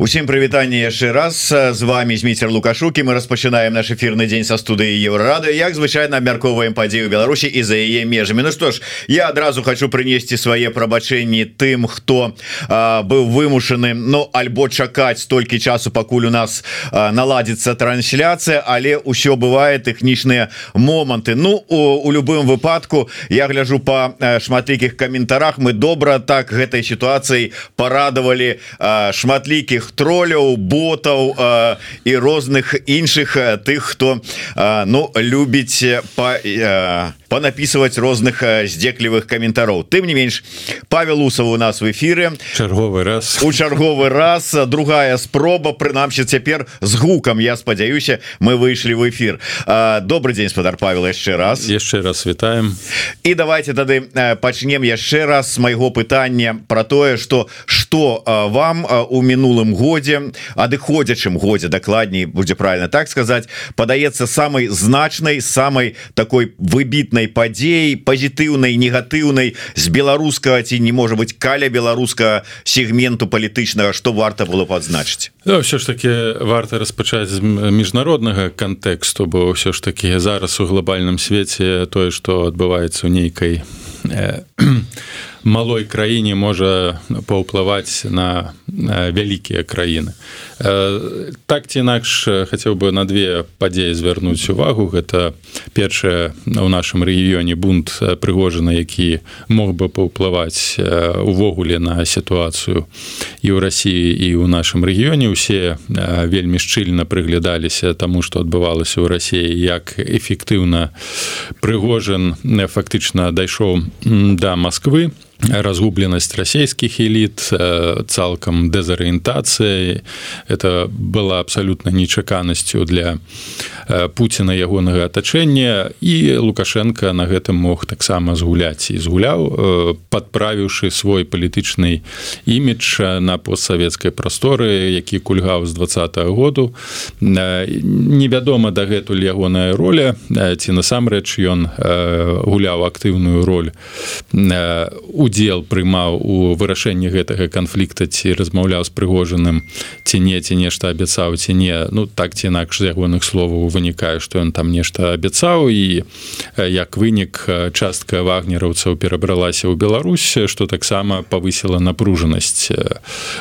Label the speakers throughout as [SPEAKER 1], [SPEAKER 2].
[SPEAKER 1] Усім прывітанне яшчэ раз. З вами змейцер лукашукі мы распачынаем наш эфирны дзень са студыі еўрады як звычайна абмярковаем падзею Беларусі і за яе межамі. Ну што ж я адразу хочу прынесці свае прабачэнні тым хто а, быў вымушаны Ну альбо чакаць столькі часу пакуль у нас наладзіцца трансляцыя але ўсё бывае тэхнічныя моманты. Ну у, у любым выпадку я гляжу по шматлікіх каментарах. Мы добра так гэтай сітуацыяй парадавалі шматлікіх троляў ботаў э, і розных іншых тых хто э, ну любіць по э, понаписывать розных здзеклівых каментароў тым не менш Павел усов у нас в эфире.
[SPEAKER 2] Чарговы раз.
[SPEAKER 1] У чарговы раз. Другая спроба прынамсі цяпер з гукам я спадзяюся мы выйшлі в эфир. Добрый день спадар Павел яшчэ раз.
[SPEAKER 2] Яшчэ раз вітаем
[SPEAKER 1] і давайте тады пачнем яшчэ раз майго пытання про тое что что вам у мінулым годзе адыходзячым годзе дакладней будзе правильно так сказать падаецца самой значной самой такой выбітной негатыўнай падзеі пазітыўнай негатыўнай з беларускага ці не можа быть каля беларускага сегменту палітычнага что варта было подзначыць
[SPEAKER 2] да, все ж таки варта распачаць з міжнароднага кантэксту бо ўсё ж таки зараз у глобальным свеце тое что адбываецца ў нейкай э, малой краіне можа паўплываць на вялікія краіны. Так ці інакш хацеў бы на две падзеі звярнуць увагу. Гэта першае у нашым рэгіёне бунт прыгожаны які мог бы паўплываць увогуле на сітуацыю і ў рассіі і ў нашым рэгіёне. Усе вельмі шчыльна прыглядаліся таму што адбывалася ў рассіі як эфектыўна прыгожан фактычна дайшоў да Масквы разгубленасць расійскіх эліт э, цалкам дэзарыентацыі это была абсалютна нечаканасцю для э, Пуціна ягонага атачэння і лукашенко на гэтым мог таксама згуляць. І згуляў э, падправіўшы свой палітычны імідж на постсавецкай прасторы які кульгаў з два -го году невядома дагэтуль ягоная роля ці насамрэч ён гуляў актыўную роль у удзел прымаў у вырашэнні гэтага канфлікта ці размаўляў з прыгожаным ці не ці нешта абяцаў ці не. Ну так ці інакш з ягоных словаў вынікае што ён там нешта абяцаў. І як вынік частка вагнераўцаў перабралася ў Беларусь што таксама павысіла напружанасць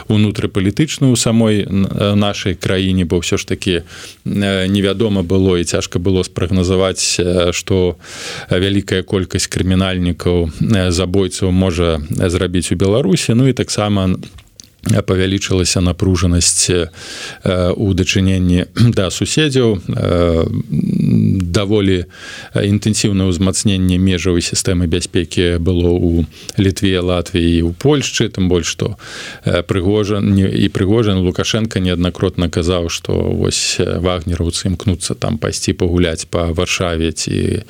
[SPEAKER 2] унутрыпалітычную самой нашай краіне бо ўсё ж таки невядома было і цяжка было спрагназаваць што вялікая колькасць крымінальнікаў забойцаў можа можа зрабіць у беларусі. Ну і таксама павялічылася напружанасць у дачыненні да суседзяў даволі інтэнсіўна ўзмацненне межавай сістэмы бяспекі было ў літве Латвіі у Польшчы тым больш што прыгожан і прыгожан лукашенко неаднакротна казаў што вось вагнераўцы імкнуцца там пайсці пагуляць па варшаве ці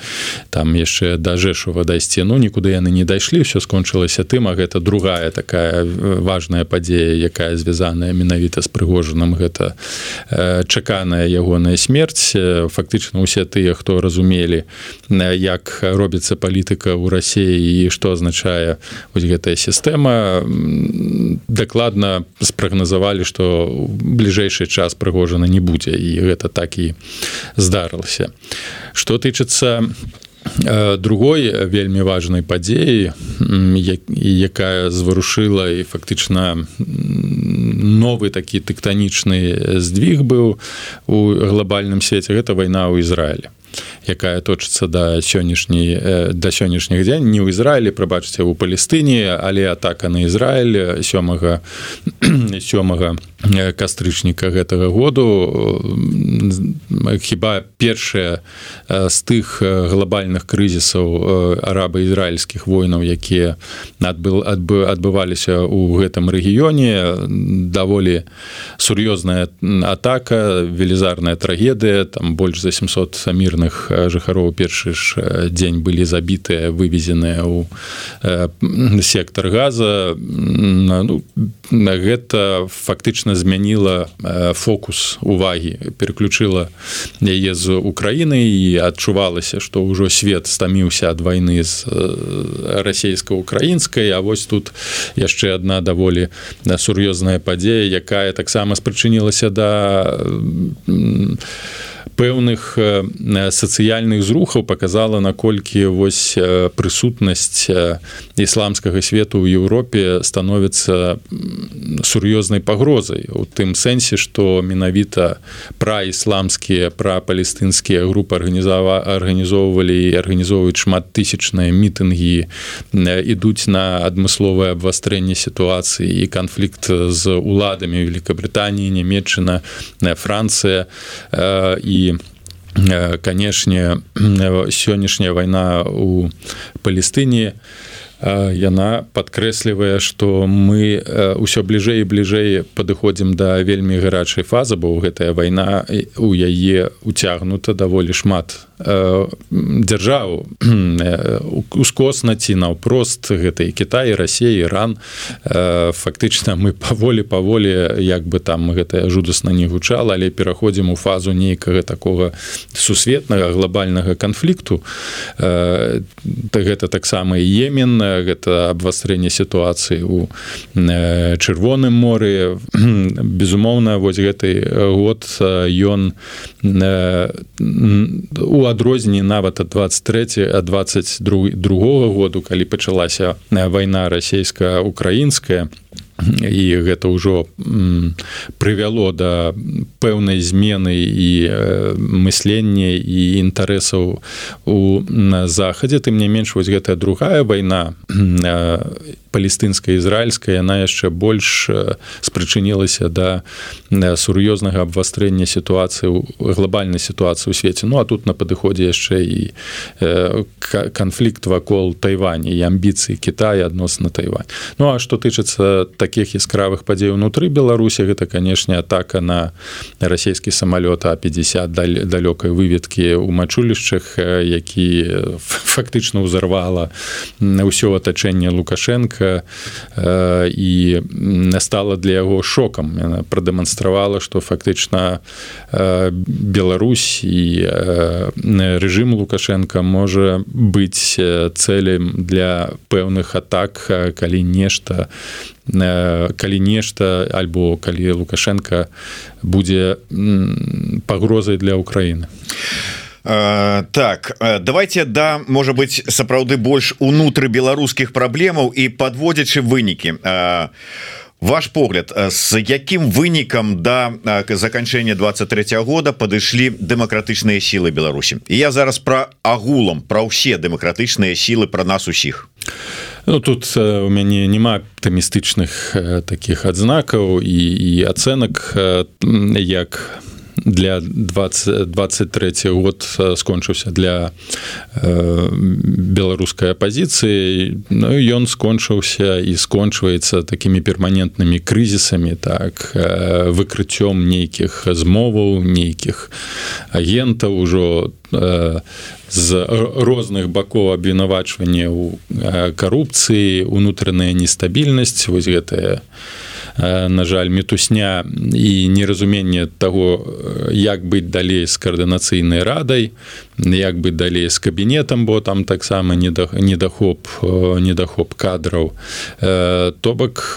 [SPEAKER 2] там яшчэ да жэшува дайсці ну нікуды яны не дайшлі все скончылася тым а гэта другая такая важная падзея якая звязаная менавіта з прыгожаным гэта чаканая ягоная смерць. Фактычна усе тыя хто разумелі як робіцца палітыка ў рассіі і што азначае вось гэтая сістэма. Дакладна спрагназавалі што бліжэйшы час прыгожана не будзе і гэта так і здарылася. Что тычыцца другой вельмі важной падзеі якая зварушыла і фактычна новы такі тэктанічны здвиг быў у глобальным свеце гэта вайна ў Ізраіле якая точыцца да сённяшняй да сённяшніх дзень. Не ў Ізраілі прабачце у Палестыне але атака на Ізраіль сёмага сёмага кастрычніка гэтага году. Хіба першая з тых глобальных крызісаў араба-ізраільскіх войнаў якія адбыл адбываліся ў гэтым рэгіёне. Даволі сур'ёзная атака велізарная трагедыя там больш за 700 мірных мірных жыхароў першы ж дзень былі забітыя вывезеныя ў сектор газа. Ну, гэта фактычна змяніла фокус увагі переключыла яе з Украіны і адчувалася што ўжо свет стаміўся ад вайны з расійска-украінскай. А вось тут яшчэ одна даволі сур'ёзная падзея якая таксама спрычынілася да пэўных сацыяльных зрухаў показала наколькі вось прысутнасць ісламскага свету ў Еўропе становіцца сур'ёзнай пагрозай. У тым сэнсе што менавіта пра ісламскія пра палестынскія групы арганізава арганізоўвалі і арганізоўваюць шмат тысячныя мітынгі ідуць на адмысловае абвастрэнне сітуацыі і канфлікт з уладамі Великабрытаніі нямметчына Францыя і канешне сённяшняя вайна у палестыне яна падкрэслівае што мы ўсё бліжэй і бліжэй падыходзім да вельмі гарачай фазы бо гэтая вайна у яе уцягнута даволі шмат дзяржаву ускосна ці наўпрост гэта і Кітай Росія Іран. Фактычна мы паволі паволі як бы там гэтая жудасна не гучала але пераходзім у фазу нейкага такога сусветнага глобальнага канфлікту. Гэта таксама емен гэта абвастрэнне сітуацыі у чырвоным моры. Безумоўна вось гэты год ён у адрозненні нават ад 23 а 22 другого году калі пачалася вайна расійска-украінская і гэта ўжо прывяло да пэўнай змены і мыслення і інтарэсаў у захадзе. Тым не менш вось гэтая другая вайна палестынская ізраильская яна яшчэ больш спрычынілася да сур'ёзнага абвастрэння сітуацыі глобальнай сітуацыі ў свеце. Ну а тут на падыходзе яшчэ і канфлікт вакол тайвані і амбіцыі Китая адносна тайвань ну а што тычыцца таких яскравых падзей унутры беларусі. Гэта канешне атака на расійскі самалёт а50 далёкай выведкі ў мачулішчах які фактычна ўзарвала ўсё атачэнне лукашенко Лукашенко і не стала для яго шокам. Прадэманстравала што фактычна Беларусь і рэжым Лукашенко можа быць цэлем для пэўных атак калі нешта калі нешта альбо калі Лукашенко будзе пагрозай для Украіны. А
[SPEAKER 1] Э, так э, давайте да можа быть сапраўды больш унутры беларускіх праблемаў і подводзячы вынікі. Э, ваш погляд с якім вынікам да заканчэння 23 -го года падышлі дэмакратычныя сілы Беларусі? Я зараз про агулам про ўсе дэмакратычныя сілы про нас усіх
[SPEAKER 2] Ну, тут у мяне няма аптымістычных таких адзнакаў і, і ацэнак як для 2023 год скончыўся для э, беларускай апозіцыі Ну ён скончыўся і скончваецца такімі перманентнымі крызісамі так э, выкрыццём нейкіх змоваў нейкіх агентаў ужо э, з розных бакоў абвінавачвання ў карупцыі унутраная нестабільнасць вось гэтая на жаль мітусня і неразуменне таго як быць далей з каардынацыйнай радай як бы далей з кабінетам бо там таксама недахоп недахоп кадраў. То бок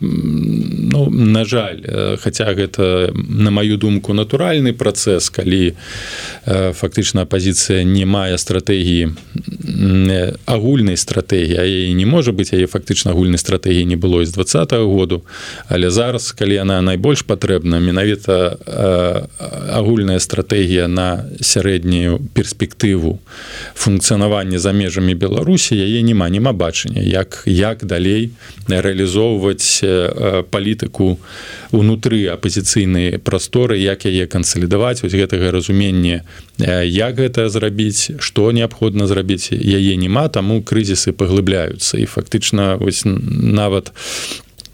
[SPEAKER 2] ну, на жаль хаця гэта на маю думку натуральны працэс калі фактычна апозіцыя не мае стратэгіі агульнай стратэгіі не можа быць яе фактычна агульнай стратэгіі не было з два -го году але зараз калі яна найбольш патрэбна менавіта агульная стратэгія на сярэднюю перспектыву функцыянавання за межамі беларусі яе няма няма бачання як як далей рэалізоўваць палітыку унутры апозіцыйнай прасторы як яе кансалідаваць. Вось гэтага разумення як гэта зрабіць што неабходна зрабіць яе няма таму крызісы паглыбляюцца. І фактычна вось нават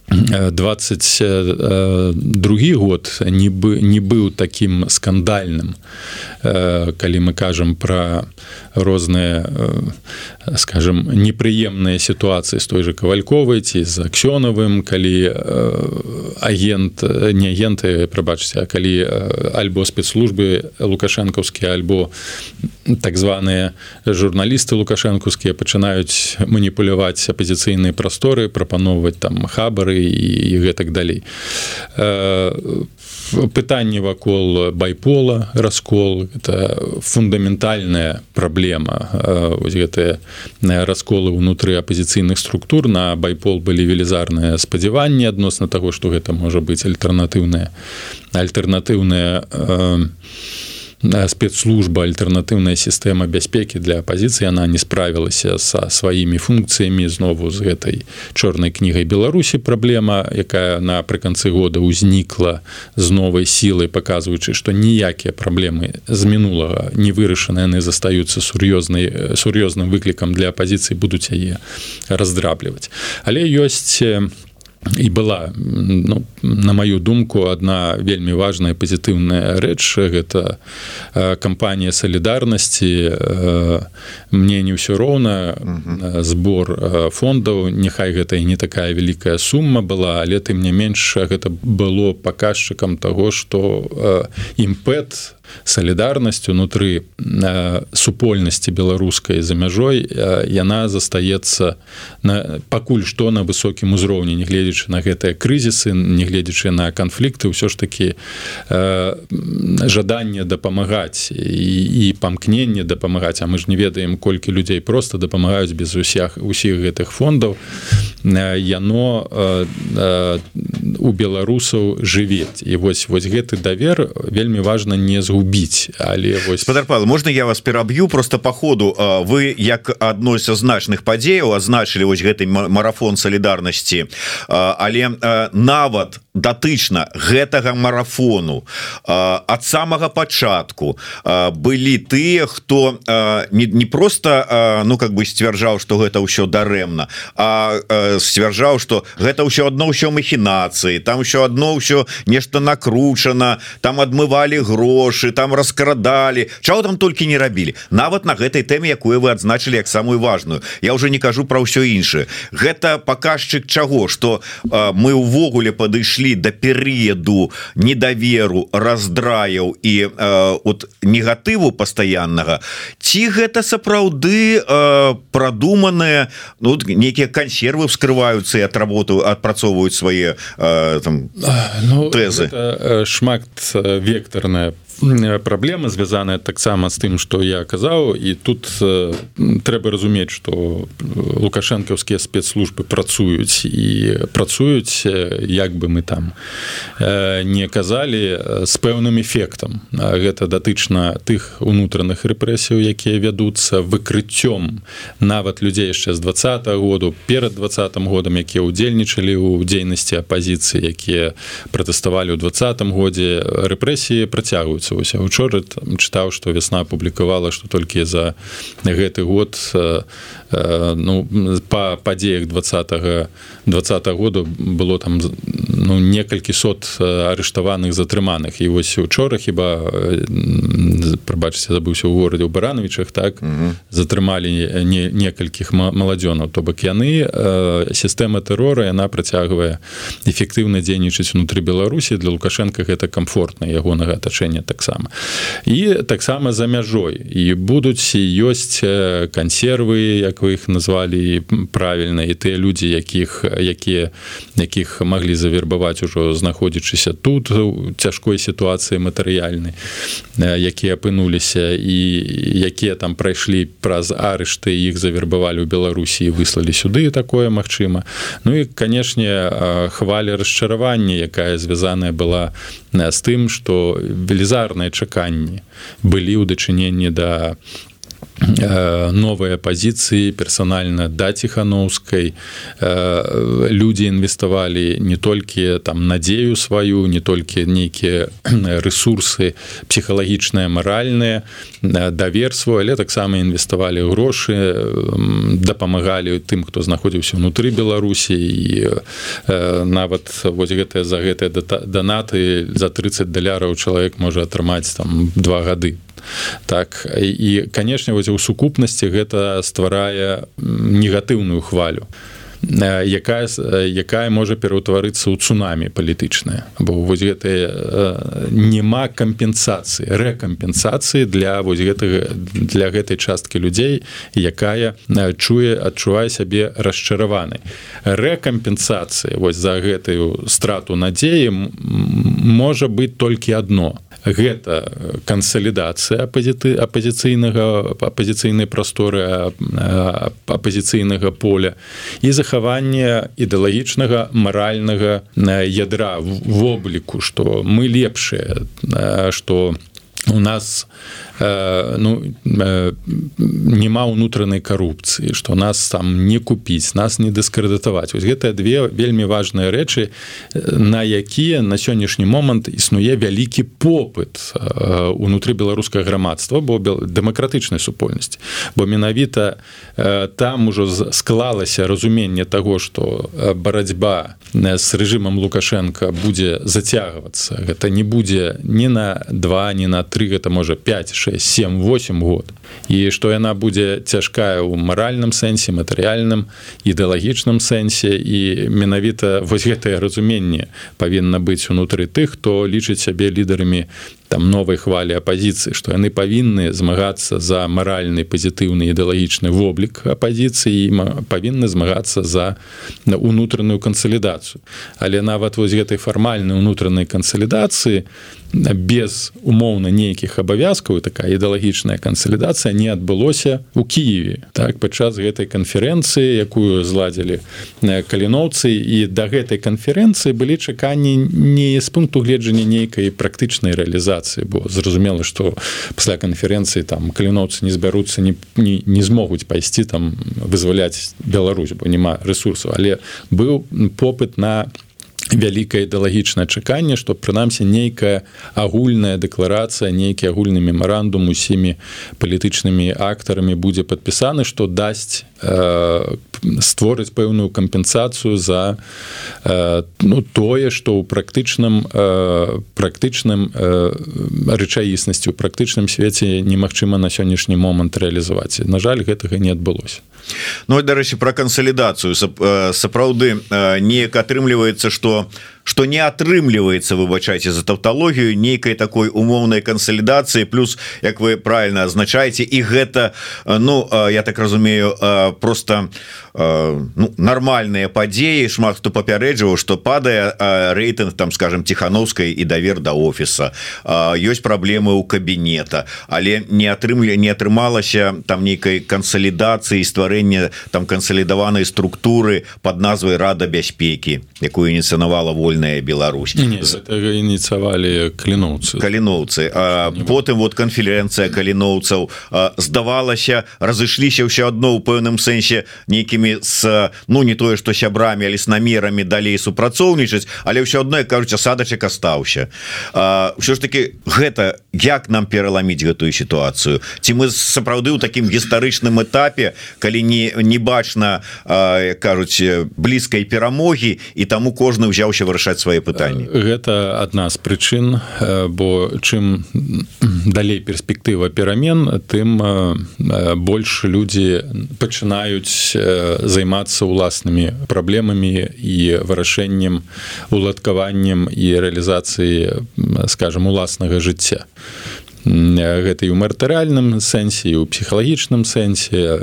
[SPEAKER 2] 22 год не бы не быў таким скандальным. Калі мы кажам про розныя скажем непрыемныя сітуацыі з той же кавальковай ці з аксёнавым калі агент не агенты прабачце калі альбо спецслужбы лукашэнкаўскія альбо так званыя журналісты лукашэнкаўскія пачынаюць маніпуляваць апозіцыйныя прасторы прапаноўваць там хабары і гэтак далей. Пытанне вакол байпола раскол это фундаментальная праблема вось гэтыя расколы ўнутры апозіцыйных структур на байпол былі велізарныя спадзяванні адносна таго што гэта можа быць альтэрнатыўная альтэрнатыўная у спецслужба альтэрнатыўная сістэма бяспекі для апозіцыі она не справілася са сваімі функцыямі знову з гэтай чорнай кнігай беларусі праблема якая напрыканцы года ўзнікла з новай сілай паказваючы што ніякія праблемы з мінулага не вырашаны яны застаюцца сур'ёзнай сур'ёзным выклікам для апозіцыі будуць яе раздрабліваць але ёсць у і была ну, на маю думку одна вельмі важная пазітыўная рэч. Гэта кампанія салідарнасці. Мне не ўсё роўна. Збор фондаў. Няхай гэта і не такая вялікая сума была але тым не менш гэта было паказчыкам того что імпэт салідарнасць унутры супольнасці беларускай за мяжой яна застаецца на пакуль што на высокім узроўні не гледзячы на гэтыя крызісы нягледзячы на канфлікты ўсё ж такі жаданне дапамагаць і, і памкненне дапамагаць А мы ж не ведаем колькі людзей просто дапамагаюць без усях усіх гэтых фондаў яно у беларусаў жывець і вось вось гэты давер вельмі важна не згубіць губіць але вось
[SPEAKER 1] падарпал можна я вас пераб'ю просто по ходу вы як адной са значных падзеяў азначылі вось гэты марафон солідарнасці але нават датычна гэтага марафону. Ад самага пачатку былі тыя хто не, не просто ну как бы сцвярджаў что гэта ўсё дарэмна а сцвярджаў что гэта ўсё одно ўсё махінацыі там еще одно ўсё нешта накручана там адмывалі грошы там раскрадалі. Чаго там толькі не рабілі. Нават на гэтай тэме якую вы адзначылі як самую важную. Я уже не кажу про ўсё іншае. Гэта паказчык чаго? Что мы увогуле падышлі до да перыяду недаверу раздраяў і от негатыву пастаяннага ці гэта сапраўды прадуманыя ну, некія кансервы вскрываюцца і отработу адпрацоўваюць свае там ну, тэзы?
[SPEAKER 2] шмат вектарная праблема звязаная таксама з тым что я казаў і тут э, трэба разумець что лукашэнкаўскія спецслужбы працуюць і працуюць як бы мы там э, не казалі з пэўным эфектам. Гэта датычна тых унутраных рэпрэсіяў якія вядуцца выкрыццём нават людзей яшчэ з два -го году перад двадцатым годам якія ўдзельнічалі ў дзейнасці апозіцыі якія пратэставалі ў двадцатым годзе. Рэпрэсіі працягваюцца вось учора чытаў што вясна апублікавала што толькі за гэты год ну па падзеях двадцатого двадцатого году было там ну некалькі сот арыштаваных затрыманых і вось учора хіба прабачце забыўся ў горадзе ў барановичах так mm -hmm. затрымалі не некалькіх маладзёнаў то бок яны сістэма тэрора яна працягвае эфектыўна дзейнічаць унутры беларусі. Для лукашенко гэта комфортна ягонага атачэння таксама. І таксама за мяжой. І будуць ёсць кансервы як вы іх назвалі правільна і тыя людзі якіх якія якіх маглі завербаваць ужо знаходзячыся тут у цяжкой сітуацыі матэрыяльнай якія апынуліся і якія там прайшлі праз арышты іх завербавалі ў беларусі выслалі сюды такое магчыма. Ну і канешне хваля расчаравання якая звязаная была з тым что велізарныя чаканні былі ў дачыненні да Э, новыя пазіцыі персанальна да ціхановскай э, людзі інвеставалі не толькі там надзею сваю не толькі нейкія ресурсы псіхалагічныя маральныя э, давер свой але таксама інвеставалі грошы дапамагалі тым хто знаходзіўся ўнутры беларусі. І нават вось гэтыя за гэтыя данаты за 30 даляраў чалавек можа атрымаць там два гады так і канешне вось у сукупнасці гэта стварае негатыўную хвалю якая якая можа пераўтварыцца ў цунамі палітычная бо вось гэтыя няма кампенсацыі рэкампенсацыі для вось гэтага для гэтай часткі людзей якая чуе адчувае сябе расчараваны рэкампенсацыі вось за гэтую страту надзеі можа быць толькі одно гэта кансалідацыя апазіты апазіцыйнага апазіцыйнай прасторы апазіцыйнага поля і захаванне ідэалагічнага маральнага ядра вобліку што мы лепшыя што у нас э, ну э, няма ўнутранай карупцыі што нас там не купіць нас не дыскрэдытаваць вось гэтыя две вельмі важныя рэчы на якія на сённяшні момант існуе вялікі попыт э, унутры беларускае грамадства бо дэмакратычнай супольнасці. Бо менавіта э, там ужо склалася разуменне таго што барацьба з рэжымам лукашенко будзе зацягвацца. Гэта не будзе ні на два ні на три гэта можа 5 6 7 8 год. І што яна будзе цяжкая ў маральным сэнсе матэрыяльным ідэалагічным сэнсе і менавіта вось гэтае разуменне павінна быць унутры тых хто лічыць сябе лідарамі там новай хвалі апазіцыі што яны павінны змагацца за маральны пазітыўны ідэалагічны воблік апазіцыі павінны змагацца за унутраную кансалідацыю але нават вось гэтай фармальнай унутранай кансалідацыі без умоўна нейкіх абавязкаў такая ідэалагічная кансалідацыя не адбылося у Киеве так падчас гэтай канферэнцыі якую зладзілі каліноўцы. І да гэтай канферэнцыі былі чаканні не з пункту гледжання нейкай практычнай рэалізацыі бо зразумела што пасля канферэнцыі там каліноўцы не збяруцца не, не, не змогуць пайсці там вызваляць Беларусь бо няма ресурсу але быў попыт на вялікае ідэалагічнае чаканне што прынамсі нейкая агульная дэкларацыя нейкі агульны мемарандум усімі палітычнымі актарамі будзе падпісаны што дасць створыць пэўную кампенсацыю за ну тое што ў практычным практычным рэчаіснасці у практычным свеце немагчыма на сённяшні момант рэалізаваць на жаль гэтага не адбылося.
[SPEAKER 1] Ну дарэчы про кансалідацыю сапраўды неяк атрымліваецца что что не атрымліваецца выбачайце за тавталогію нейкай такой умоўнай кансалідацыі. Плюс як вы правильно азначаеце і гэта ну я так разумею просто ну нармальныя падзеі. Шмат хто папярэджваў что падае рейтынг там скажем тихохановскай і давер до да офіса. Ёсць праблемы у кабінета. Але не атрымлі не атрымалася там нейкай кансалідацыі стварэння там кансалідаванай структуры под назвай рада бяспекі якую ініцыянавала воля вольная Беларусь
[SPEAKER 2] ініцыявалі каліноўцы
[SPEAKER 1] каліноўцы потым вот канферэнцыя каліноўцаў здавалася разышліся ўсё адно ў пэўным сэнсе нейкімі з ну не тое што сябрамі але с намерамі далей супрацоўнічаць але ўсё адно кажуць садачак астаўся ўсё ж таки гэта як нам пераламіць гэтую сітуацыю ці мы сапраўды ў такім гістарычным этапе калі не не бачна кажуць блізкай перамогі і таму кожны ўзяўся вырашаць вырашаць свае пытанні.
[SPEAKER 2] Гэта адна з прычын бо чым далей перспектыва перамен тым больш людзі пачынаюць займацца ўласнымі праблемамі і вырашэннем уладкаваннем і рэалізацыі скажем уласнага жыцця гэта і ў матэрыяльным сэнсе у псіхалагічным сэнсе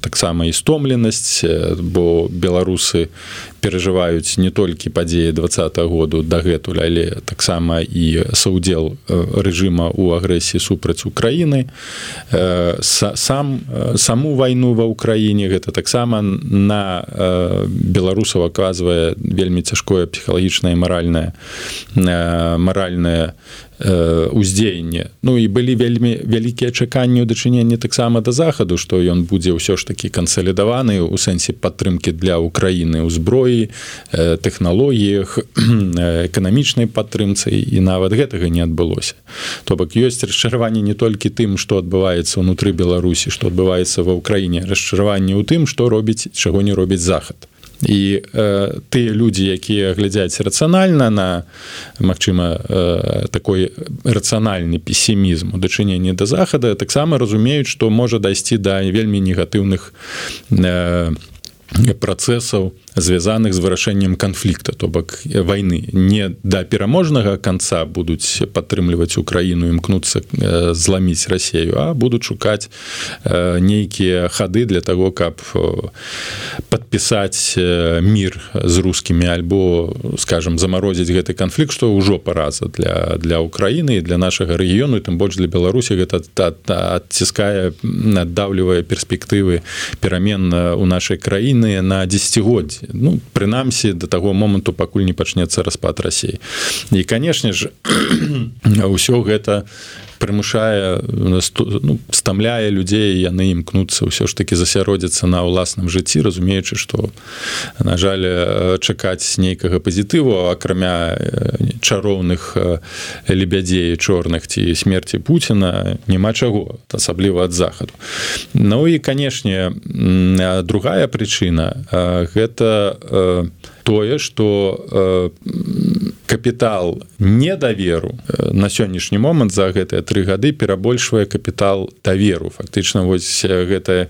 [SPEAKER 2] таксама і стомленасць бо беларусы перажываюць не толькі падзеі два году дагэтуль але таксама і саўдзел рэжыма у агрэсіі супраць Украіны. Сам саму вайну ва ўкраіне гэта таксама на беларусаў аказвае вельмі цяжкое псіхалагічнае маральнае маральнае уздзеянне. Ну і былі вельмі вялікія чаканні ў дачыненні таксама да захаду што ён будзе ўсё ж такі кансалідаваны у сэнсе падтрымкі для Украіны ў зброі тэхналогіях эканамічнай падтрымцы і нават гэтага не адбылося. То бок ёсць расчараванне не толькі тым што адбываецца ўнутры Беларусі што адбываецца ва ўкраіне расчараванне ў тым што робіць чаго не робіць захад і э, тыя людзі якія глядзяць рацыянальна на Мачыма э, такой рацыянальны песімізм у дачыненні да захада таксама разумеюць што можа дайсці да вельмі негатыўных э, працэсаў звязаных з вырашэннем канфлікта то бок войны не да пераможнага конца будуць падтрымліваць украіну імкнуцца зламіць рассею а будуць шукаць нейкія хады для того каб подпісаць мир з рускімі альбо скажем замарозіць гэты канфлікт што ўжо параза для для Украіны для нашага рэгіёну тым больш для Беларусі гэта адціскае наддаўлівае перспектывы перамен у нашай краіны на десятгоддзі ну прынамсі до таго моманту пакуль не пачнецца распад рассіі і канешне ж ўсё гэта прымушае ну, стамляе людзей яны імкнуцца ўсё ж таки засяродзіцца на ўласным жыцці разумеючы што на жаль чакаць нейкага пазітыву акрамя чароўных лебядзей чорных ці смерці Пуціна няма чаго асабліва ад захаду. Ну і канешне другая прычына гэта тое что капітал недаверу на сённяшні момант за гэтыя тры гады перабольшвае капітал даверу. Фактычна вось гэта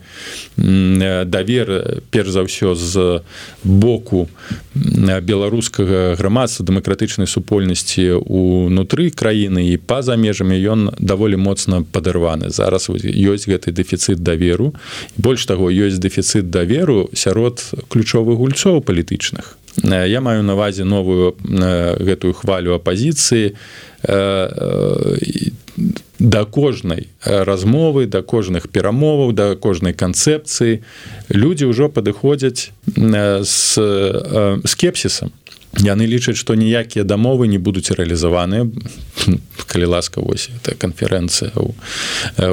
[SPEAKER 2] давер перш за ўсё з боку беларускага грамадства дэмакратычнай супольнасці унутры краіны і па-за межамі ён даволі моцна падарваны. Зараз ёсць гэты дэфіцыт даверу. Больш таго ёсць дэфіцыт даверу сярод ключовых гульцоў палітычных я маю навазе новую гэтую хвалю апозіцыі да кожнай размовы да кожных перамоваў да кожнай канцэпцыі. Людзі ўжо падыходзяць з скепсісам яны лічаць што ніякія дамовы не будуць рэалізаваныя калі ласка вось это канферэнцыя у,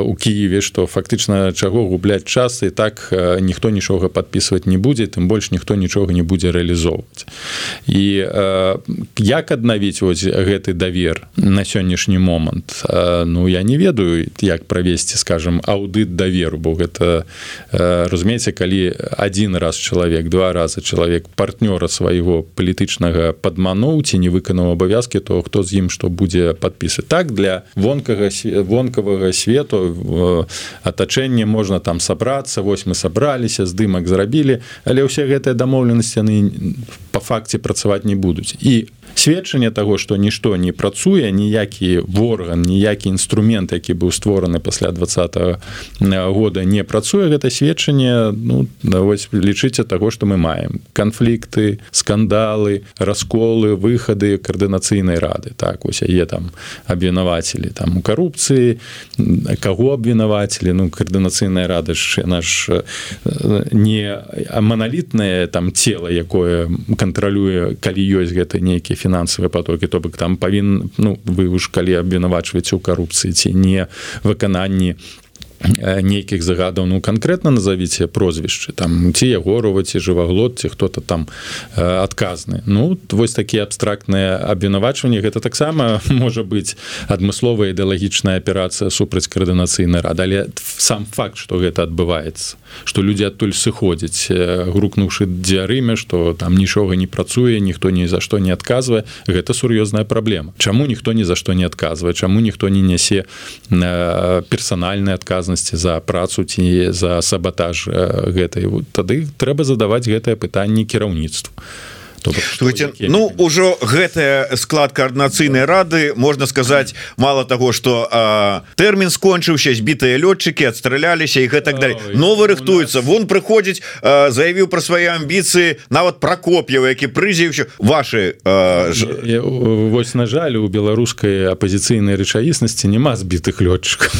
[SPEAKER 2] у Киеве што фактычна чаго губляць час і так ніхто нічога подписывать не будзе тым больш ніхто нічога не будзе рэалізоўваць. І як аднавіць ось гэты давер на сённяшні момант? Ну я не ведаю як правесці скажем аўдыт даверу бо гэта разумееце калі один раз чалавек два раза чалавек партнёра свайго палітычнага пэўнага падмануў ці не выканаў абавязкі то хто з ім што будзе подпісы так для вонкага вонкавага свету атачэнне можна там сабрацца вось мы сабраліся здымак зрабілі але ўсе гэтыя дамоўленасці яны по факце працаваць не будуць. І сведчанне того что нішто не працуе ніякі ворган ніякі інструмент які быў створаны пасля двадцатого года не працуе. Гэта сведчанне ну вось лічыце того что мы маем. Канфлікты скандалы расколы выхады каардынацыйнай рады. Так ось яе там абвінавацелі там у карупцыі. Каго абвінавацелі ну каардынацыйная рада ж наш не маналітнае там тело якое кантралюе калі ёсць гэта нейкі фінансавыя потокі то бок там павін ну вы ж калі абвінавачваеце ў карупцыі ці не выкананні нейкіх загадаў ну конкретно назовіце прозвішчы. Там ці ягорова ці жываглот ці хто-то там адказны. Ну вось такія абстрактныя абвінавачванні. Гэта таксама можа быць адмысловая ідэалагічная аперацыя супраць каардынацыйнай рад але сам факт что гэта адбываецца что людзі адтуль сыходзяць грукнуўшы дзярыме что там нічога не працуе ніхто ні за што не адказвае гэта сур'ёзная праблема. Чаму ніхто ні за што не адказвае? Чаму ніхто не нясе персанальны адказ адказнасці за працу ці за сабатаж гэтай. Тады трэба задаваць гэтае пытанне кіраўніцтву
[SPEAKER 1] Слушайте, ну ўжо гэтая склад коаардынацыйнай рады можна сказаць мало того что тэрмін скончыўся збітыя лётчыкі адстраляліся і гэтак далее новы рыхтуецца. вон прыходзіць заявіў про свае амбіцыі нават прокоп'ева які прызіўся ваши
[SPEAKER 2] ж... Вось на жаль у беларускай апозіцыйнай рэчаіснасці няма збітых лётчыкаў.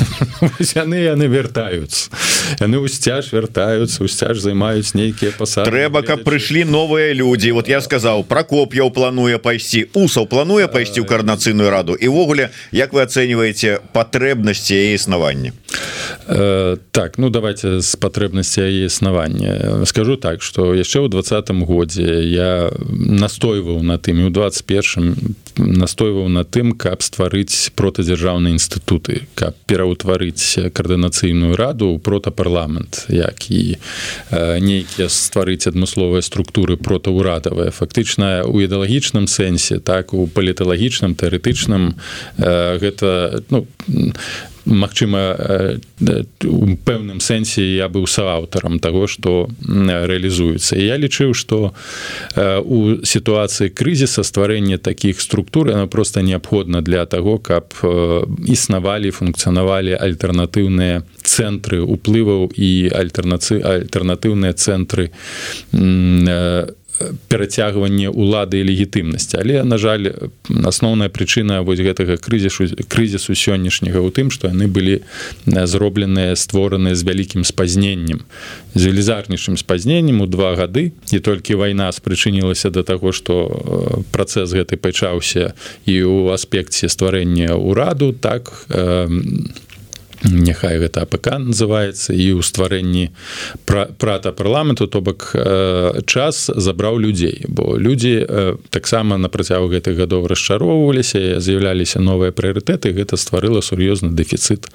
[SPEAKER 2] Яны яны вяртаюцца. Яны ўсцяж вяртаюцца усцяж займаюць нейкія пасады
[SPEAKER 1] трэба каб прыйшлі новыя людзі. Вот я скажу сказаў прокоп'яў плануе пайсці усаў плануе пайсці ў каарнацыйную раду івогуле Як вы ацэньваеце патрэбнасці яе існавання
[SPEAKER 2] так ну давайте з патрэбнасці яе існавання скажу так что яшчэ ў двадцатым годзе я настойваў на тым у 21 настойваў на тым каб стварыць протадзяржаўныя інстытуты каб пераўтварыць каардынацыйную раду протапарламент як і нейкія стварыць адмысловыя структуры протаўрадавыя фактычна у ідэалагічным сэнсе так у паліталагічным тэарэтычным гэта ну Магчыма у пэўным сэнсе я быў сааўтарам таго што рэалізуецца. Я лічыў што у сітуацыі крызіса стварэння такіх структур она просто неабходна для таго каб існавалі функцыянавалі альтэрнатыўныя цэнтры уплываў і альтэрнацыі альтэрнатыўныя цэнтры перацягванне улады і легітымнасці. Але на жаль асноўная прычына вось гэтага крызісу крызісу сённяшняга у тым што яны былі зробленыя створаныя з вялікім спазненнем з велізарнейшым спазненнем у два гады. І толькі вайна спрычынілася да таго што працэс гэты пачаўся і ў аспекце стварэння ўраду так у няхай гэта АПК называется і ў стварэнні прата парламенту то бок час забраў людзей. Бо людзі таксама на працягу гэтых гадоў расчароўваліся з'яўляліся новыя прыярытэты гэта стварыла сур'ёзны дэфіцыт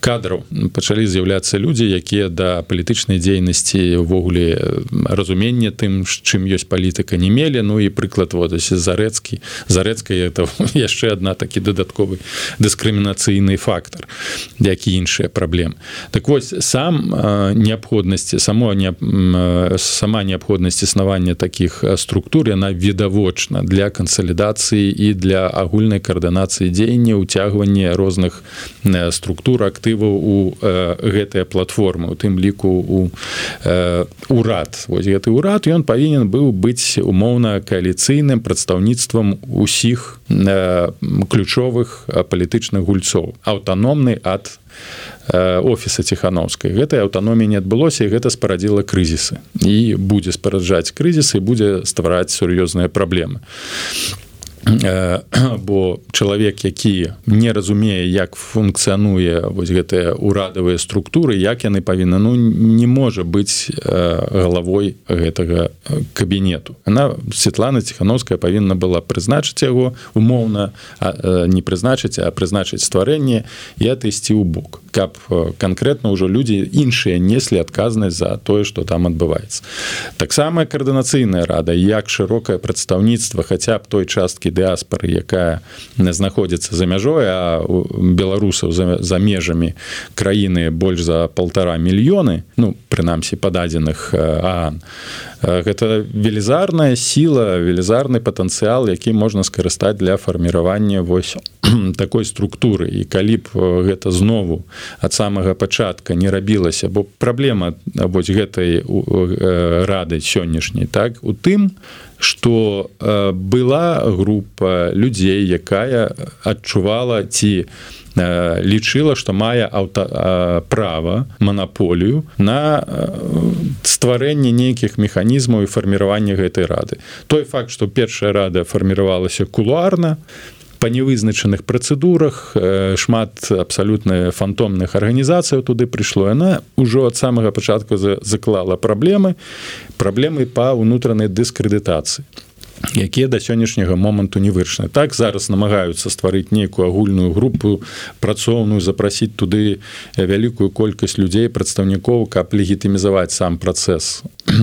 [SPEAKER 2] кадраў. Пачалі з'яўляцца людзі якія да палітычнай дзейнасці ўвогуле разумення тым чым ёсць палітыка не мелі. Ну і прыклад водасці зарэцкі. Зарэцкай это яшчэ адна такі дадатковы дыскрымінацыйны фактор як і іншыя праблемы так вось сам неабходнасці само не сама неабходнасць існавання таких структур яна відавочна для кансалідацыі і для агульнай каардынацыі дзеяння уцягвання розных структур актываў у гэтыя платформы у тым ліку у урад. Вось гэты ўрад ён павінен быў быць умоўна кааліцыйным прадстаўніцтвам усіх ключовых палітычных гульцоў. Аўтаномны ад офіса ціхановскай гэтай аўтаноміі не адбылося і гэта спарадзіла крызісы і будзе спараджаць крызісы будзе ствараць сур'ёзныя праблемы бо чалавек які не разумее як функцыянуе вось гэтыя урадавыя структуры як яны павінны ну не можа быць галавой гэтага кабінету. Она Светлана ціхановская павінна была прызначыць яго умоўна не прызначыць а прызначыць стварэнне і атысці ў бок каб канкрэтна ўжо людзі іншыя неслі адказнасць за тое што там адбываецца таксама каардынацыйная рада як шырокае прадстаўніцтва хаця б той часткі дыаспары якая знаходзіцца за мяжой а беларусаў за, за межамі краіны больш за полтора мільёны ну прынамсі пададзеных ан гэта велізарная сіла велізарны патэнцыял які можна скарыстаць для фарміравання вось такой структуры. І калі б гэта знову ад самага пачатка не рабілася бо праблема вось гэтай рады сённяшняй так у тым что была група людзей якая адчувала ці лічыла што мае аўта права манаполію на стварэнне нейкіх механізмаў і фарміравання гэтай рады. Той факт што першая рада фарміравалася кулуарна па невызначаных працэдурах шмат абсалютна фантомных арганізацыяў туды прыйшло. Яна ўжо ад самага пачатку заклала праблемы праблемы па ўнутранай дыскрэдытацыі якія да сённяшняга моманту не вырашаны. Так зараз намагаюцца стварыць нейкую агульную групу працоўную запрасіць туды вялікую колькасць людзей прадстаўнікоў каб легітымізаваць сам працэс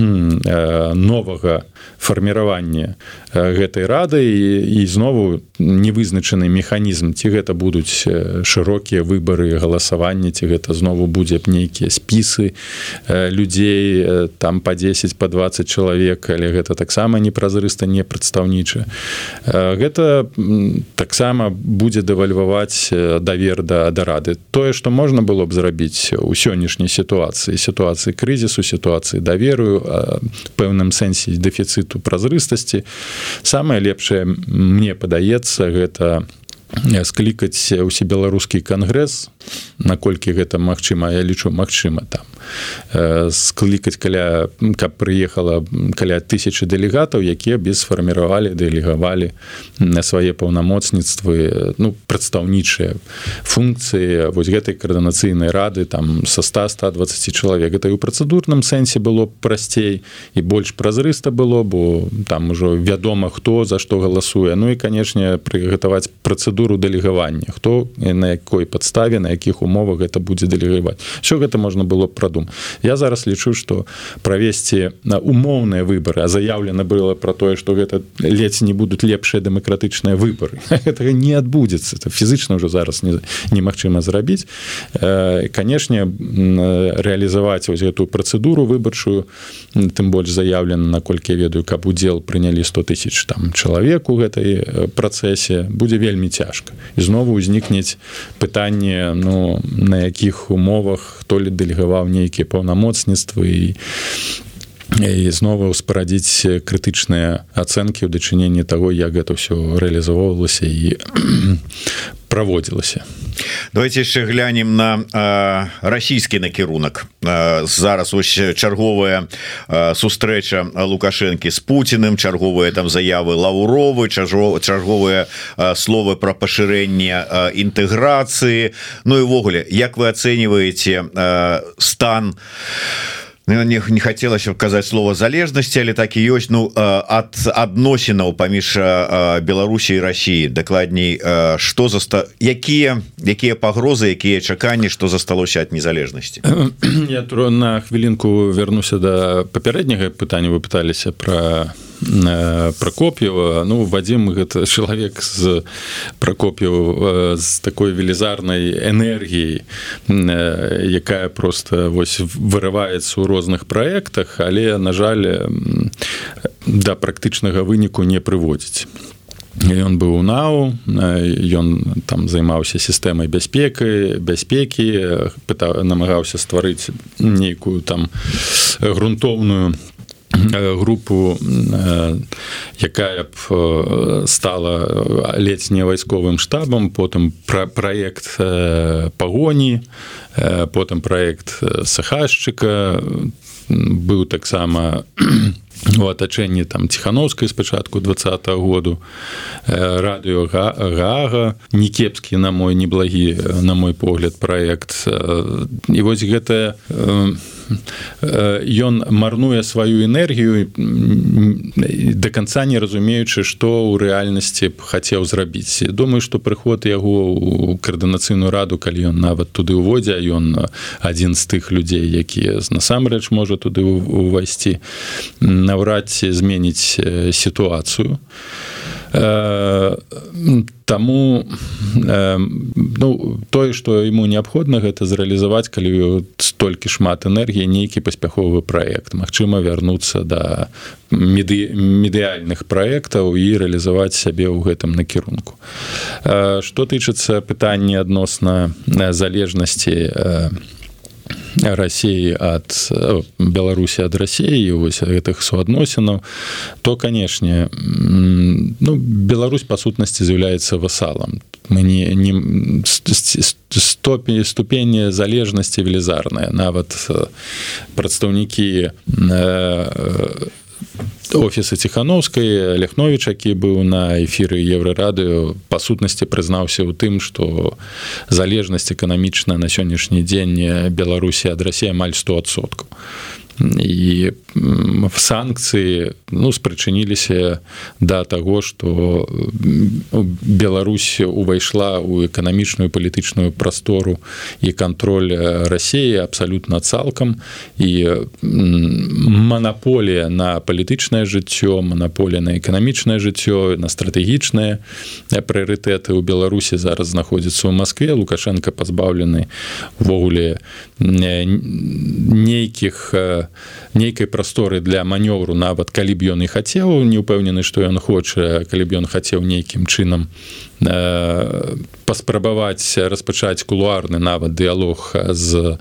[SPEAKER 2] новага фарміравання гэтай рады. І, і знову невызначаны механізм ці гэта будуць шырокія выбары галасавання ці гэта знову будзе б нейкія спісы людзей там по 10 по 20 чалавек але гэта таксама непразрыста не прадстаўніча гэта таксама будзе дэвальваваць давер да да рады. Тое што можна было б зрабіць у сённяшняй сітуацыі сітуацыі крызісу сітуацыі даверую пэўным сэнсе дэфіцыту празрыстасці самае лепшае мне падаецца гэта склікаць усе беларускі кангрэс наколькі гэта магчыма я лічу магчыма там склікаць каля каб прыехала каля тысячи дэлегатаў якія без сфарміравалі дэлегавалі на свае паўнамоцніцтвы ну прадстаўнічыя функцыі вось гэтай каардынацыйнай рады там со 100 120 чалавек. Это і ў працэдурным сэнсе было прасцей і больш празрыста было бо там ужо вядома хто за што галасуе. Ну і канешне прыгатаваць працэдуру дэлегавання. Хто на якой падставе на якіх умовах гэта будзе дэлегаваць. Все гэта можна было прадум я зараз лічу что правесці на умоўныя выборы а заявлена было про тое что гэта ледзь не будуць лепшыя дэмакратычныя выборы этого не адбудзецца. Это фізычна ўжо зараз не немагчыма зрабіць. Канешне реалізаваць вось гэтую працэдуру выбарчую тым больш заявлена наколькі я ведаю каб удзел прынялі 100 тысяч там чалавек у гэтай працэсе будзе вельмі цяжка. Ізноў узнікнець пытанне ну на якіх умовах то ли дэлегаваў нейкія паўнамоцніцтвы і і знову спарадзіць крытычныя ацэнкі ў дачыненні таго як гэта ўсё рэалізавалася і праводзілася
[SPEAKER 1] давайте яшчэ глянем на расійскі накірунак зараз ось чарговая сустрэча лукашэнкі з путиным чарговыя там заявы лаўровы чарговыя словы про пашырэнне інтэграцыі Ну і ввогуле як вы ацэньваеце стан у не, не хотелось казаць слова залежнасці але так і ёсць ну ад адносінаў паміж Беларусі і Росіі дакладней что заста якія якія пагрозы якія чаканні что засталося ад незалежнасці
[SPEAKER 2] я на хвілінку вернуся до папярэдняга пытання вы пыталіся про Э, прокоп'ева ну вадзім гэта чалавек з прокоп'еў з такой велізарнай энергіяй якая просто вось вырываецца ў розных праектах але на жаль да практычнага выніку не прыводзіць. Ён быў нау ён там займаўся сістэмай бяспекай бяспекі пытаў намагаўся стварыць нейкую там грунтоўную групу якая б стала ледзь не вайсковым штабам потым пра праект пагоні потым праект сахашчыка быў таксама у атачэнні там ціхановскай спачатку два году радыё гага не кепскі на мой неблагі на мой погляд праект і вось гэтая ён марнуе сваю энергію до конца не разумеючы што ў рэальнасці б хацеў зрабіць. Думаю што прыход яго у каардынацыйную раду калі ён нават туды ўводзе ён адзін з тых людзей якія насамрэч можа туды увайсці наўрад ці зменіць сітуацыю Таму ну, тое, што яму неабходна гэта зрэалізаваць, калі столькі шмат энергіі нейкі паспяховы праект. Магчыма вярнуцца да меды, медыяльных праектаў і рэалізаваць сябе ў гэтым накірунку. Што тычыцца пытання адносна залежнасці, Росіі ад Беларусі ад рассіі вось гэтых суадносінаў то канешне ну Беларусь па сутнасці з'яўляецца васалам мы не, не стопені ступені залежнасці велізарная нават прадстаўнікі офісы ціхановскай ляхнович які быў на эфіры еўрарадыё па сутнасці прызнаўся ў тым што залежнасць эканамічна на сённяшні дзень беларусі ад рассі амаль 100соткаў і в санкцыі ну спрачыніліся да таго что Беларусь увайшла ў эканамічную палітычную прастору і кантроль рассіі абсалютна цалкам. І манаполія на палітычнае жыццё манаполія на эканамічнае жыццё на стратэгічныя прыярытэты ў беларусі зараз знаходзіцца ў Маскве. Лукашенко пазбаўлены увогуле нейкіх нейкай прасторы для манёвру нават калі б ён і хацеў не ўпэўнены што ён хоча калі б ён хацеў нейкім чынам Э, паспрабаваць распачаць кулуарны нават дыялог з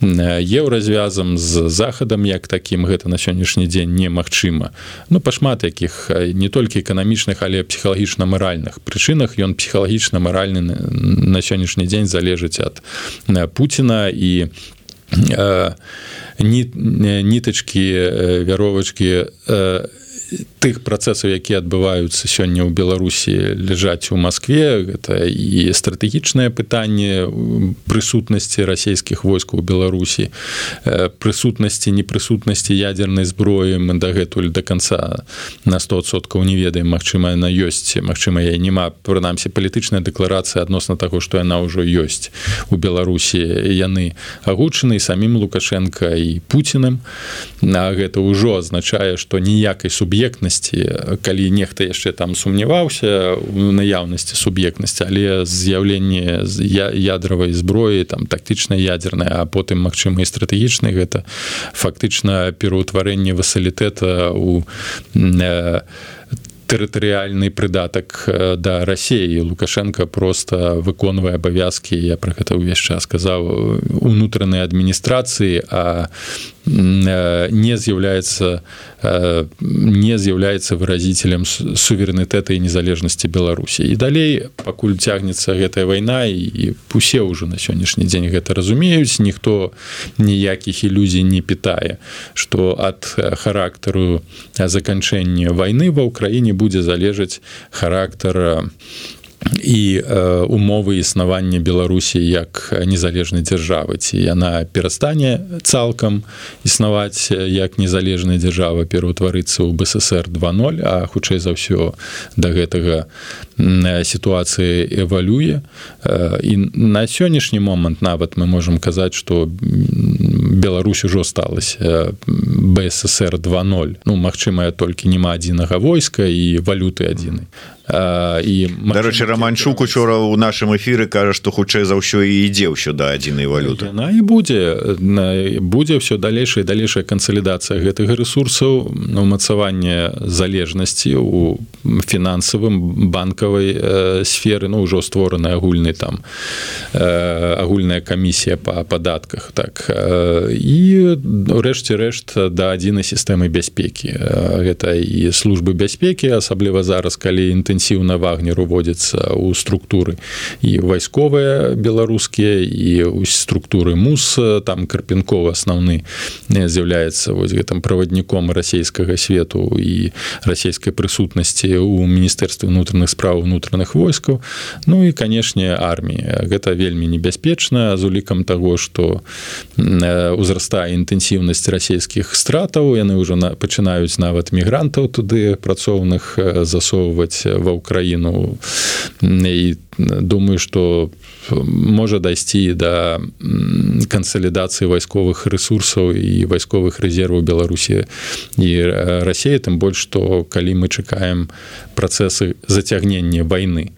[SPEAKER 2] еўразвязам з захадам як такім. Гэта на сённяшні дзень немагчыма. Ну па шмат якіх не толькі эканамічных але псіхалагічна маральных прычынах ён псіхалагічна маральны на сённяшні дзень залежыць ад Пуціна. І нітачкі вяровачкі тых працэсаў якія адбываюцца сёння ў беларусі ляжаць у москве гэта і стратэгічнае пытанне прысутнасці расійскіх войскаў у беларусі прысутнасці непрысутнасці ядернай зброі. Мы дагэтуль до конца на 100соткаў не ведаем Мачыма на ёсць Мачыма я няма. Прынамсі палітычная дэкларацыя адносна таго што яна ўжо ёсць у беларусі. Яны агучаны самім лукашенко і пуціным на гэта ўжо азначае што ніякай суб'ект суб'ектнасці калі нехта яшчэ там сумняваўся у наяўнасці суб'ектнасці але з'яўленне з ядравай зброі там тактычна ядерная а потым магчыма і стратэгічны гэта фактычна пераўтварэнне васалітэта у там тэрытарыяльны прыдатак да рассеі лукашенко просто выконвае абавязкі я про гэта ўвесь час сказаў унутранай адміністрацыі а не з'яўляецца не з'яўляецца выразителем суверэнітэта і незалежнасці беларусі і далей пакуль цягнецца гэтая вайна і усе ўжо на сённяшні дзень гэта разумеюць ніхто ніякіх ілюзій не пытае что ад характару заканчэння войны ва ўкраіне будзе залежаць характара і э, умовы існавання беларусі як незалежнай дзяржавы. Ці яна перастане цалкам існаваць як незалежная дзяржава пераўтварыцца ў бСр 20 а хутчэй за ўсё да гэтага сітуацыі эвалюе. Э, і на сённяшні момант нават мы можемм казаць что Беларусь ужо сталася бСр 20 ну магчымая толькі няма адзінага войска і валюты адзінай
[SPEAKER 1] і дарэчы романчук учора у нашым эфіры кажа што хутчэй за ўсё і ідзе ўсё да адзінай валюты.
[SPEAKER 2] На і будзе будзе ўсё далейшая далейшая кансалідацыя гэтых ресурсаў на ўмацаванне залежнасці у фінансавым банкавай сферы. Ну ўжо створаны агульны там агульная камісія па падатках так і рэшце рэшт да адзінай сістэмы бяспекі. Гэта і службы бяспекі асабліва зараз калі інтэ інтэнсіўна вагнер уводзіцца ў структуры і вайсковыя беларускія і структуры мус. Там карпінкова асноўны з'яўляецца вось гэтым правадніком расійскага свету і расійскай прысутнасці ў міністэрстве унутраных справ унутраных войскаў Ну і канешне армія гэта вельмі небяспечна з улікам таго што узрастае інтэнсіўнасць расійскіх стратаў яны ўжо на пачынаюць нават мігрантаў туды працоўных засоўваць ва ўкраіну і думаю что можа дайсці да кансалідацыі вайсковых ресурсаў і вайсковых рэзерваў беларусі і рассея тым больш што калі мы чакаем працэсы зацягнення войны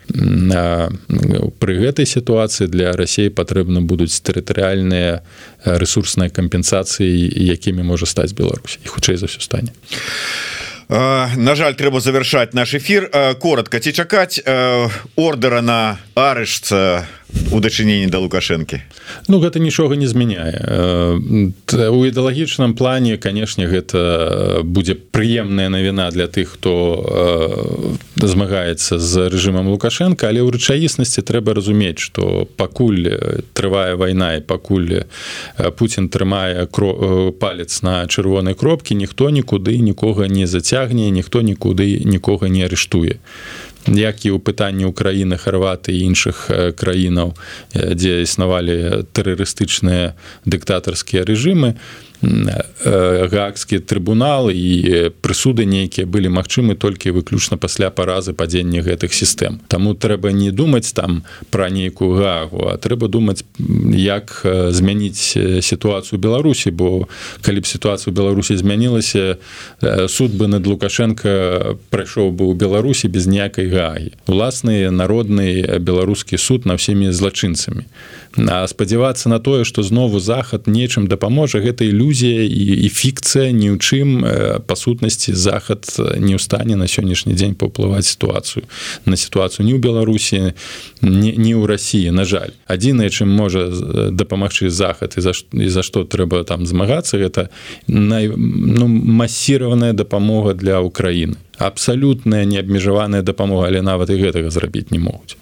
[SPEAKER 2] пры гэтай сітуацыі для рассеі патрэбна будуць тэрытарыяльныя ресурсныя кампенсацыі якімі можа стаць Беларусь і хутчэй за ўсё стане
[SPEAKER 1] а На жаль трэба завершаць наш эфир коротко ці чакаць ордера на арышца у дачыненні да лукашэнкі?
[SPEAKER 2] Ну гэта нічога не змяняе. У ідэалагічным плане канешне гэта будзе прыемная навіна для тых хто змагаецца з рэжымам лукашенко але ў рэчаіснасці трэба разумець что пакуль трывае вайна і пакуль Путін трымае кро палец на чырвонай кропкі ніхто нікуды нікога не зацягне ніхто нікуды нікога не арыштуе як і ў пытанні Украіны Харваты і іншых краінаў дзе існавалі тэрарыстычныя дыктатарскія рэжымы гаагскі трыбунал і прысуды нейкія былі магчымы толькі выключна пасля паразы падзення гэтых сістэм Таму трэба не думаць там пра нейкую гаагу а трэба думаць як змяніць сітуацыю беларусі бо калі б сітуацыю беларусі змянілася суд бы над лукашенко прайшоў бы ў беларусі без ніякай гагі уласны народны беларускі суд на всеми злачынцамі спадзявацца на тое што знову захад нечым дапаможа гэта ілюзія і, і фікцыя ні ў чым па сутнасці захад не ў стане на сённяшні дзень паўплываць сітуацыю на сітуацыю не ў беларусі не, ў рассіі на жаль. Адзінае чым можа дапамагчы захад і за і за што трэба там змагацца гэта най, ну, масіраваная дапамога для ўкраіны. Абсалютная неабмежаваная дапамога але нават і гэтага зрабіць не могуць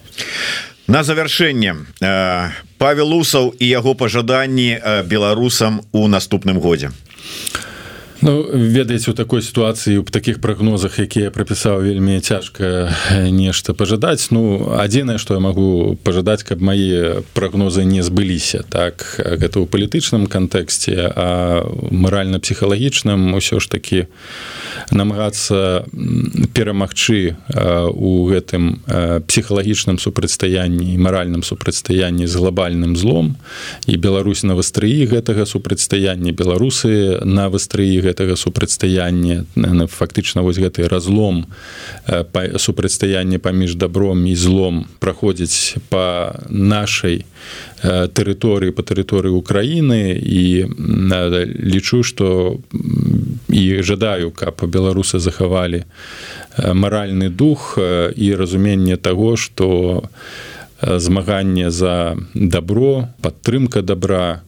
[SPEAKER 1] на завяршэнне Павел усаў і яго пажаданні беларусам у наступным годзе.
[SPEAKER 2] Ну, ведаеце у такой сітуацыі у таких прогнозах якія прапісаў вельмі цяжка нешта пажадаць. Ну адзінае что я могу пажадаць каб мае прогнозы не збыліся так гэта ў палітычным кантэксце а маральна-псіхалагічным усё ж таки намагацца перамагчы у гэтым псіхалагічным супрацьстаянні маральным супрацьстаянні з глобальным злом. І Беларусь на вастрыі гэтага супрацьстаяння беларусы на вастрыі гэта гэтага супрацьстаяння. Фактычна вось гэты разлом супрацьстаяння паміж добром і злом праходзіць по нашай тэрыторыі по тэрыторыі Украіны. І лічу что і жадаю каб беларусы захавалі маральны дух і разуменне того что у змаганне за добро падтрымка добра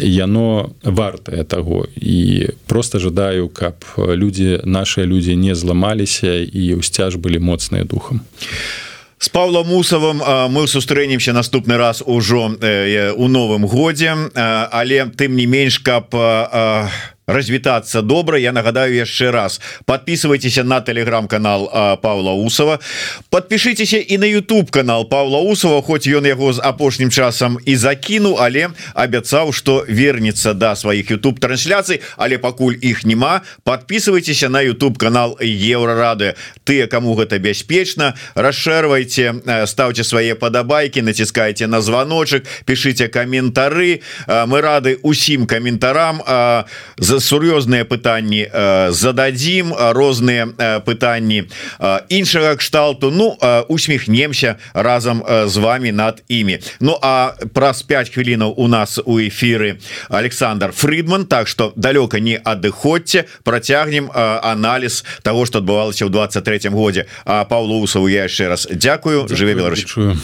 [SPEAKER 2] яно вартае таго. І просто жадаю каб людзі наши людзі не зламаліся і ўсцяж былі моцныя духам.
[SPEAKER 1] С павлом мусавым мы сустрэнемся наступны раз ужо у новым годзе. Але тым не менш каб а развітацца добра. Я нагадаю яшчэ раз подписывайтеся на телеграм-канал Павла усова подпишитеся і на YouTube канал Павла усова хоть ён яго з апошнім часам і закіну але абяцаў что вернется до да сваіх YouTube трансляцый але пакуль іх няма подписывайтеся на YouTube канал еврорады тыя кому гэта бяспечна расшэрвайте ставьте свае падабайки націскайте на звоночек пишите каментары. Мы рады усім каментарам за сур'ёзныя пытанні э, зададзім розныя э, пытанні э, іншага кшталту. Ну усміхнемся разам з вами над імі. Ну а праз 5 хвілінаў у нас у эфиры Александр Фридман Так что далёка не адыходзьце працягнем аналіз того что адбывалася ў 23 годзе. А Павлу усаву я яшчэ раз дзякую. Жыве беларусчую